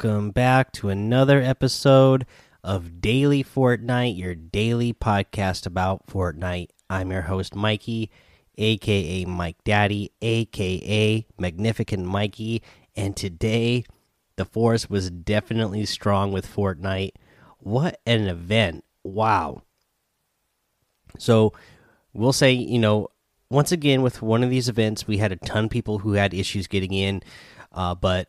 Welcome back to another episode of Daily Fortnite, your daily podcast about Fortnite. I'm your host, Mikey, aka Mike Daddy, aka Magnificent Mikey, and today the force was definitely strong with Fortnite. What an event! Wow. So, we'll say, you know, once again, with one of these events, we had a ton of people who had issues getting in, uh, but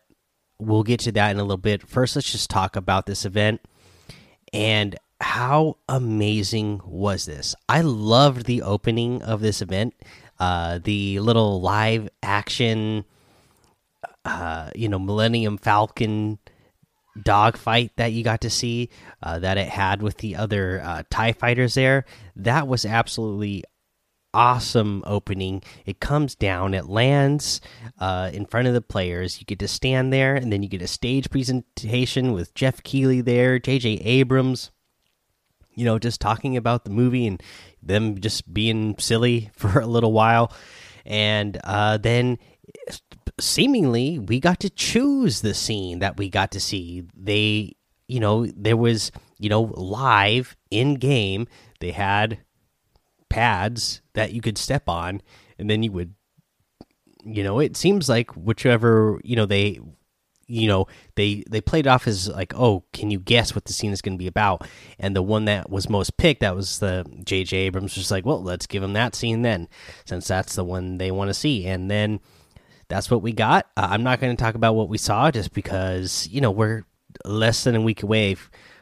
we'll get to that in a little bit. First, let's just talk about this event and how amazing was this? I loved the opening of this event, uh, the little live action, uh, you know, Millennium Falcon dogfight that you got to see uh, that it had with the other uh, Tie fighters there. That was absolutely awesome opening. It comes down, it lands uh, in front of the players. You get to stand there, and then you get a stage presentation with Geoff Keighley there, J.J. Abrams. You know, just talking about the movie and them just being silly for a little while, and uh, then seemingly we got to choose the scene that we got to see. They, you know, there was you know live in game. They had pads that you could step on and then you would you know it seems like whichever you know they you know they they played off as like oh can you guess what the scene is going to be about? And the one that was most picked that was the jj abrams was like well let's give them that scene then since that's the one they want to see. And then that's what we got. Uh, i'm not going to talk about what we saw just because you know we're less than a week away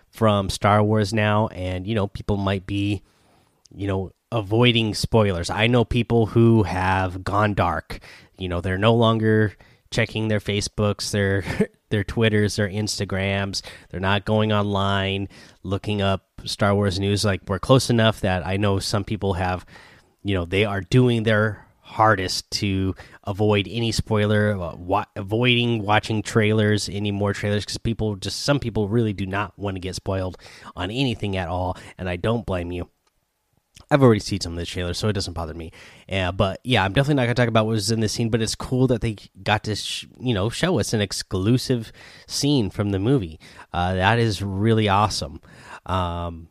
from star wars now and you know people might be you know avoiding spoilers. I know people who have gone dark. You know, they're no longer checking their Facebooks, their their Twitters, their Instagrams. They're not going online looking up Star Wars news. Like we're close enough that I know some people have, you know, they are doing their hardest to avoid any spoiler, uh, wa avoiding watching trailers, any more trailers, because people just some people really do not want to get spoiled on anything at all, and I don't blame you. I've already seen some of the trailers, so it doesn't bother me. Yeah, but yeah, I'm definitely not gonna talk about what was in the scene. But it's cool that they got to, you know, show us an exclusive scene from the movie. Uh, that is really awesome. Um,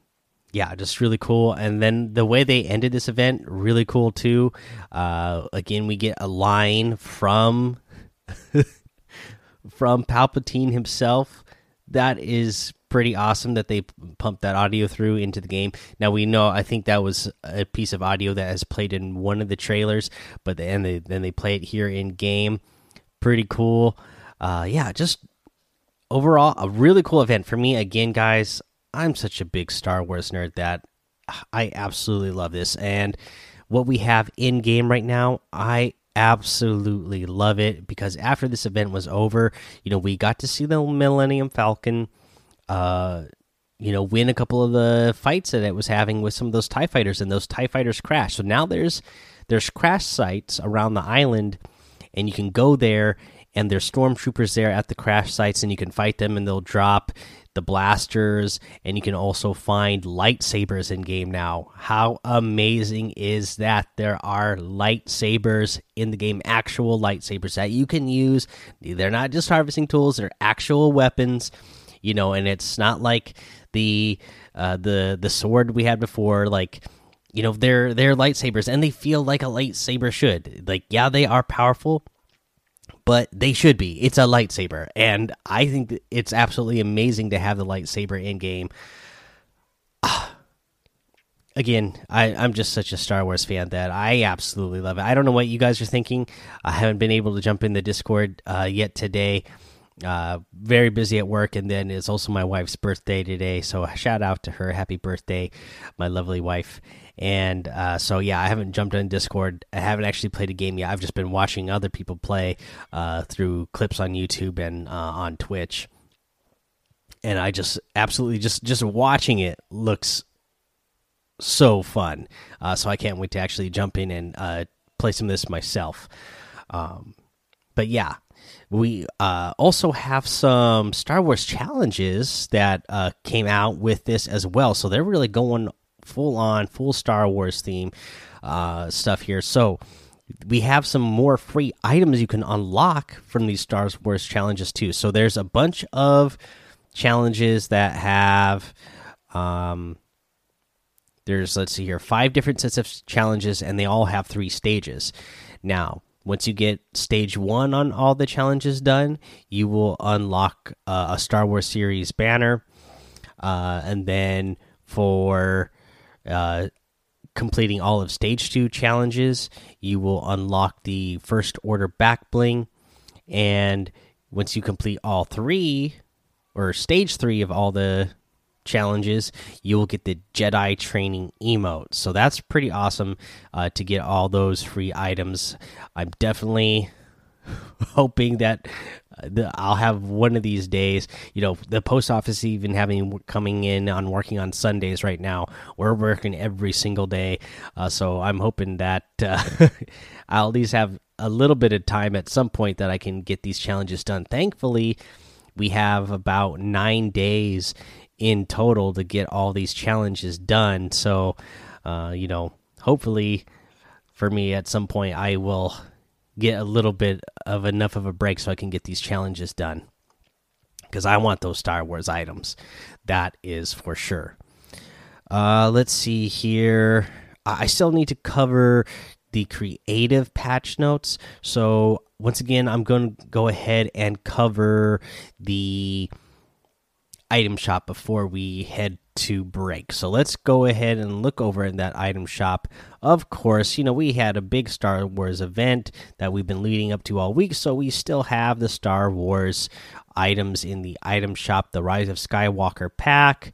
yeah, just really cool. And then the way they ended this event, really cool too. Uh, again, we get a line from from Palpatine himself. That is pretty awesome that they pumped that audio through into the game. Now we know I think that was a piece of audio that has played in one of the trailers, but then they then they play it here in game. Pretty cool. Uh, yeah, just overall a really cool event for me. Again, guys, I'm such a big Star Wars nerd that I absolutely love this and what we have in game right now. I absolutely love it because after this event was over, you know, we got to see the Millennium Falcon uh, you know, win a couple of the fights that it was having with some of those Tie fighters, and those Tie fighters crashed. So now there's there's crash sites around the island, and you can go there, and there's stormtroopers there at the crash sites, and you can fight them, and they'll drop the blasters, and you can also find lightsabers in game now. How amazing is that? There are lightsabers in the game, actual lightsabers that you can use. They're not just harvesting tools; they're actual weapons you know, and it's not like the uh, the the sword we had before, like you know, they're they're lightsabers and they feel like a lightsaber should. Like, yeah, they are powerful, but they should be. It's a lightsaber, and I think it's absolutely amazing to have the lightsaber in game. Again, I, I'm just such a Star Wars fan that I absolutely love it. I don't know what you guys are thinking. I haven't been able to jump in the Discord uh, yet today uh, very busy at work, and then it's also my wife's birthday today. So shout out to her, happy birthday, my lovely wife. And uh, so yeah, I haven't jumped on Discord. I haven't actually played a game yet. I've just been watching other people play uh, through clips on YouTube and uh, on Twitch. And I just absolutely just just watching it looks so fun. Uh, so I can't wait to actually jump in and uh, play some of this myself. Um, but yeah, we uh, also have some Star Wars challenges that uh, came out with this as well. So they're really going full on, full Star Wars theme uh, stuff here. So we have some more free items you can unlock from these Star Wars challenges too. So there's a bunch of challenges that have um there's let's see here five different sets of challenges and they all have three stages. Now, once you get stage 1 on all the challenges done, you will unlock uh, a Star Wars series banner uh, and then for uh, completing all of stage two challenges, you will unlock the first order back bling. And once you complete all three, or stage three of all the challenges, you will get the Jedi training emote. So that's pretty awesome uh, to get all those free items. I'm definitely hoping that uh, I'll have one of these days. You know, the post office even having coming in on working on Sundays right now. We're working every single day, uh, so I'm hoping that uh, I'll at least have a little bit of time at some point that I can get these challenges done. Thankfully, we have about nine days in total to get all these challenges done. So, uh, you know, hopefully for me at some point I will get a little bit of enough of a break so I can get these challenges done. Because I want those Star Wars items. That is for sure. Uh, let's see here. I still need to cover the creative patch notes. So, once again, I'm going to go ahead and cover the item shop before we head to break. So let's go ahead and look over in that item shop. Of course, you know, we had a big Star Wars event that we've been leading up to all week, so we still have the Star Wars items in the item shop the Rise of Skywalker pack,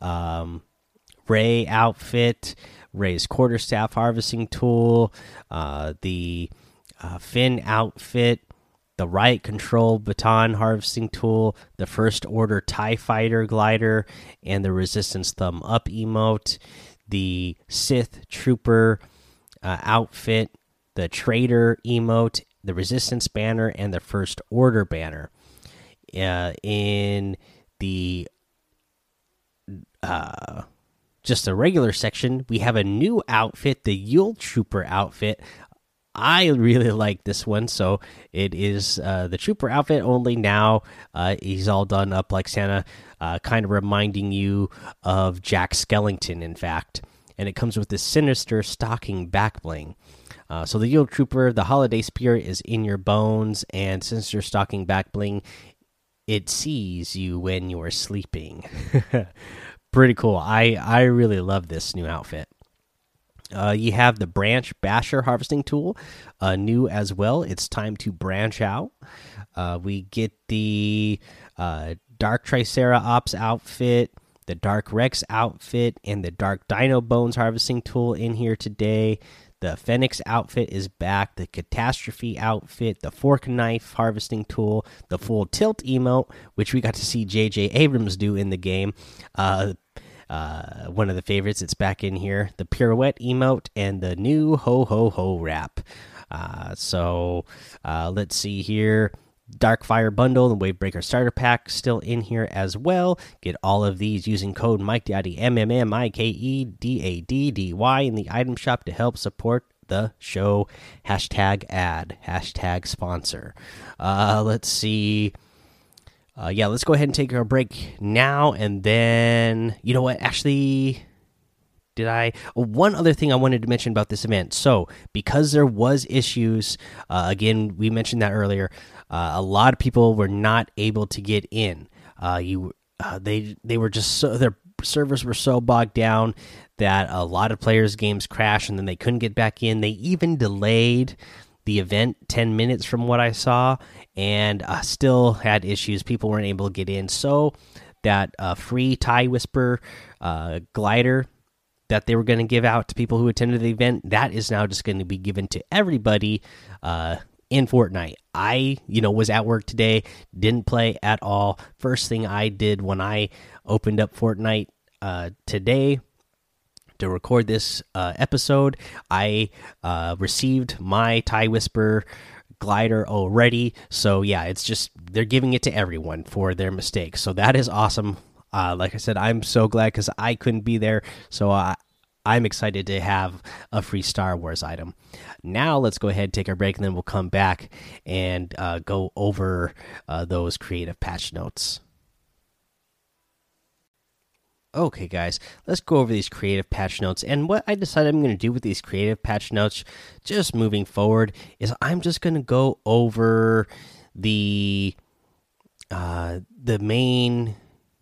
um, Rey outfit, Rey's quarterstaff harvesting tool, uh, the uh, Finn outfit the riot control baton harvesting tool, the first order TIE fighter glider, and the resistance thumb up emote, the Sith trooper uh, outfit, the traitor emote, the resistance banner, and the first order banner. Uh, in the uh, just a regular section, we have a new outfit, the Yule Trooper outfit. I really like this one. So it is uh, the trooper outfit only now. Uh, he's all done up like Santa, uh, kind of reminding you of Jack Skellington, in fact. And it comes with this sinister stocking back bling. Uh, so the Yule Trooper, the holiday spirit is in your bones, and sinister stocking back bling, it sees you when you're sleeping. Pretty cool. I I really love this new outfit. Uh, you have the branch basher harvesting tool, uh, new as well. It's time to branch out. Uh, we get the uh, dark Triceratops outfit, the dark Rex outfit, and the dark Dino Bones harvesting tool in here today. The Phoenix outfit is back. The Catastrophe outfit, the Fork Knife harvesting tool, the Full Tilt emote, which we got to see J.J. Abrams do in the game. Uh, one of the favorites. It's back in here. The pirouette emote and the new ho ho ho wrap. Uh, so uh, let's see here. Dark Fire Bundle and Wavebreaker Starter Pack still in here as well. Get all of these using code Mike Daddy M M M I K E D A D D Y in the item shop to help support the show. Hashtag ad. Hashtag sponsor. Uh, let's see uh, yeah, let's go ahead and take our break now, and then you know what? Actually, did I? Oh, one other thing I wanted to mention about this event. So, because there was issues, uh, again, we mentioned that earlier. Uh, a lot of people were not able to get in. Uh, you, uh, they, they were just so their servers were so bogged down that a lot of players' games crashed, and then they couldn't get back in. They even delayed the event 10 minutes from what I saw and uh, still had issues. People weren't able to get in. So that uh, free tie whisper uh, glider that they were going to give out to people who attended the event, that is now just going to be given to everybody uh, in Fortnite. I, you know, was at work today, didn't play at all. First thing I did when I opened up Fortnite uh, today to record this uh, episode, I uh, received my Tie Whisper glider already. So yeah, it's just they're giving it to everyone for their mistakes. So that is awesome. Uh, like I said, I'm so glad because I couldn't be there. So I I'm excited to have a free Star Wars item. Now let's go ahead, take our break, and then we'll come back and uh, go over uh, those creative patch notes. Okay, guys, let's go over these creative patch notes. And what I decided I'm going to do with these creative patch notes, just moving forward, is I'm just going to go over the uh, the main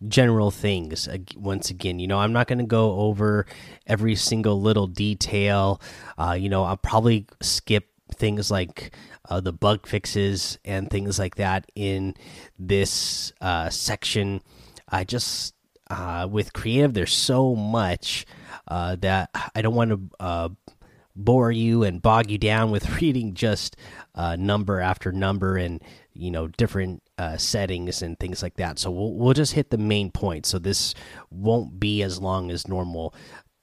general things once again. You know i'm not going to go over every single little detail. Uh, you know i'll probably skip things like uh, the bug fixes and things like that in this uh, section. I just uh, with creative there's so much uh, that i don't want to uh, bore you and bog you down with reading just number after number and you know different uh, settings and things like that. So we'll we'll just hit the main points. So this won't be as long as normal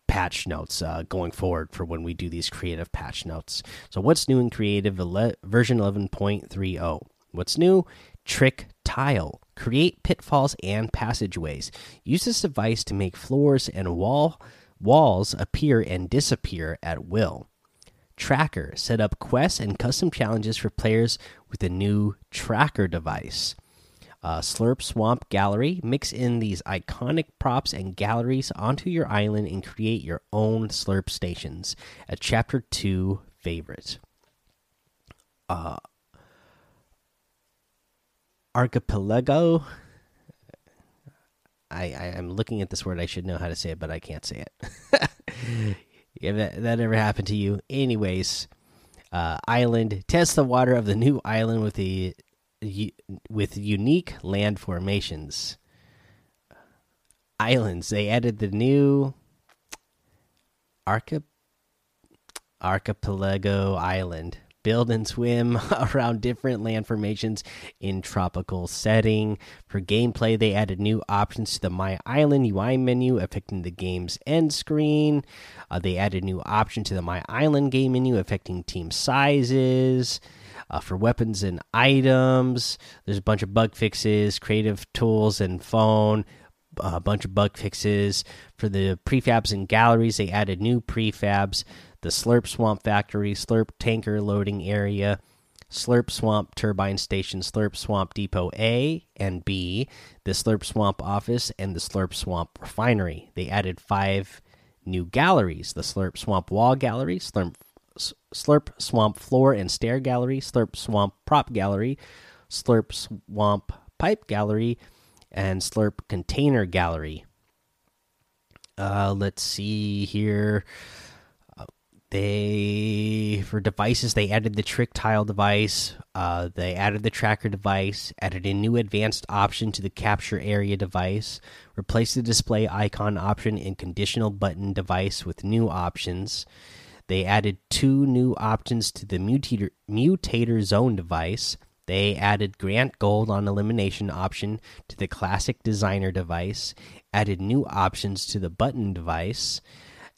patch notes uh, going forward for when we do these creative patch notes. So what's new in creative version 11.30? What's new? Trick tile. Create pitfalls and passageways. Use this device to make floors and wall walls appear and disappear at will. Tracker. Set up quests and custom challenges for players with a new tracker device. Uh, Slurp Swamp Gallery. Mix in these iconic props and galleries onto your island and create your own Slurp stations. A Chapter 2 favorite. Uh, Archipelago. I, I am looking at this word. I should know how to say it, but I can't say it. if that, that ever happened to you. Anyways, uh, island test the water of the new island with the with unique land formations. Islands. They added the new archip archipelago island build and swim around different land formations in tropical setting. For gameplay, they added new options to the My Island UI menu, affecting the game's end screen. Uh, they added new option to the My Island game menu, affecting team sizes. Uh, for weapons and items, there's a bunch of bug fixes, creative tools, and phone a bunch of bug fixes for the prefabs and galleries. They added new prefabs the Slurp Swamp Factory, Slurp Tanker Loading Area, Slurp Swamp Turbine Station, Slurp Swamp Depot A and B, the Slurp Swamp Office, and the Slurp Swamp Refinery. They added five new galleries the Slurp Swamp Wall Gallery, Slurp, Slurp Swamp Floor and Stair Gallery, Slurp Swamp Prop Gallery, Slurp Swamp Pipe Gallery, and Slurp Container Gallery. Uh, let's see here they for devices they added the trick tile device uh, they added the tracker device added a new advanced option to the capture area device replaced the display icon option in conditional button device with new options. They added two new options to the mutator, mutator zone device. They added grant gold on elimination option to the classic designer device added new options to the button device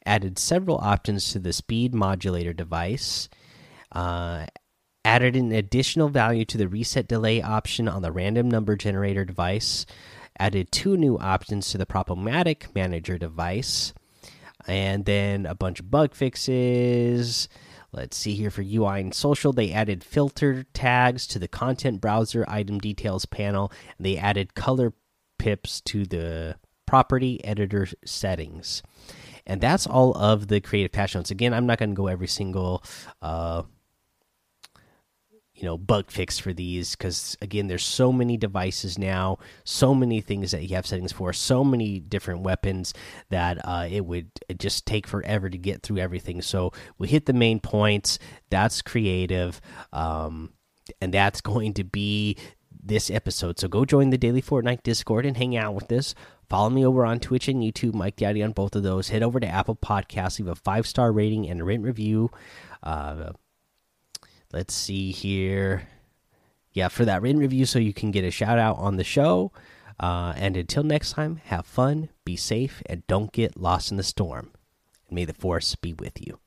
added several options to the speed modulator device, uh, added an additional value to the reset delay option on the random number generator device, added two new options to the Prop-O-Matic manager device, and then a bunch of bug fixes. Let's see here for UI and social, they added filter tags to the content browser item details panel, and they added color pips to the property editor settings and that's all of the creative patch notes. Again, I'm not going to go every single. Uh, you know bug fix for these because again there's so many devices now so many things that you have settings for so many different weapons that uh, it would just take forever to get through everything so we hit the main points that's creative um, and that's going to be this episode so go join the daily fortnite discord and hang out with us Follow me over on Twitch and YouTube, Mike Daddy on both of those. Head over to Apple Podcasts, leave a five star rating and a written review. Uh, let's see here. Yeah, for that written review, so you can get a shout out on the show. Uh, and until next time, have fun, be safe, and don't get lost in the storm. And may the force be with you.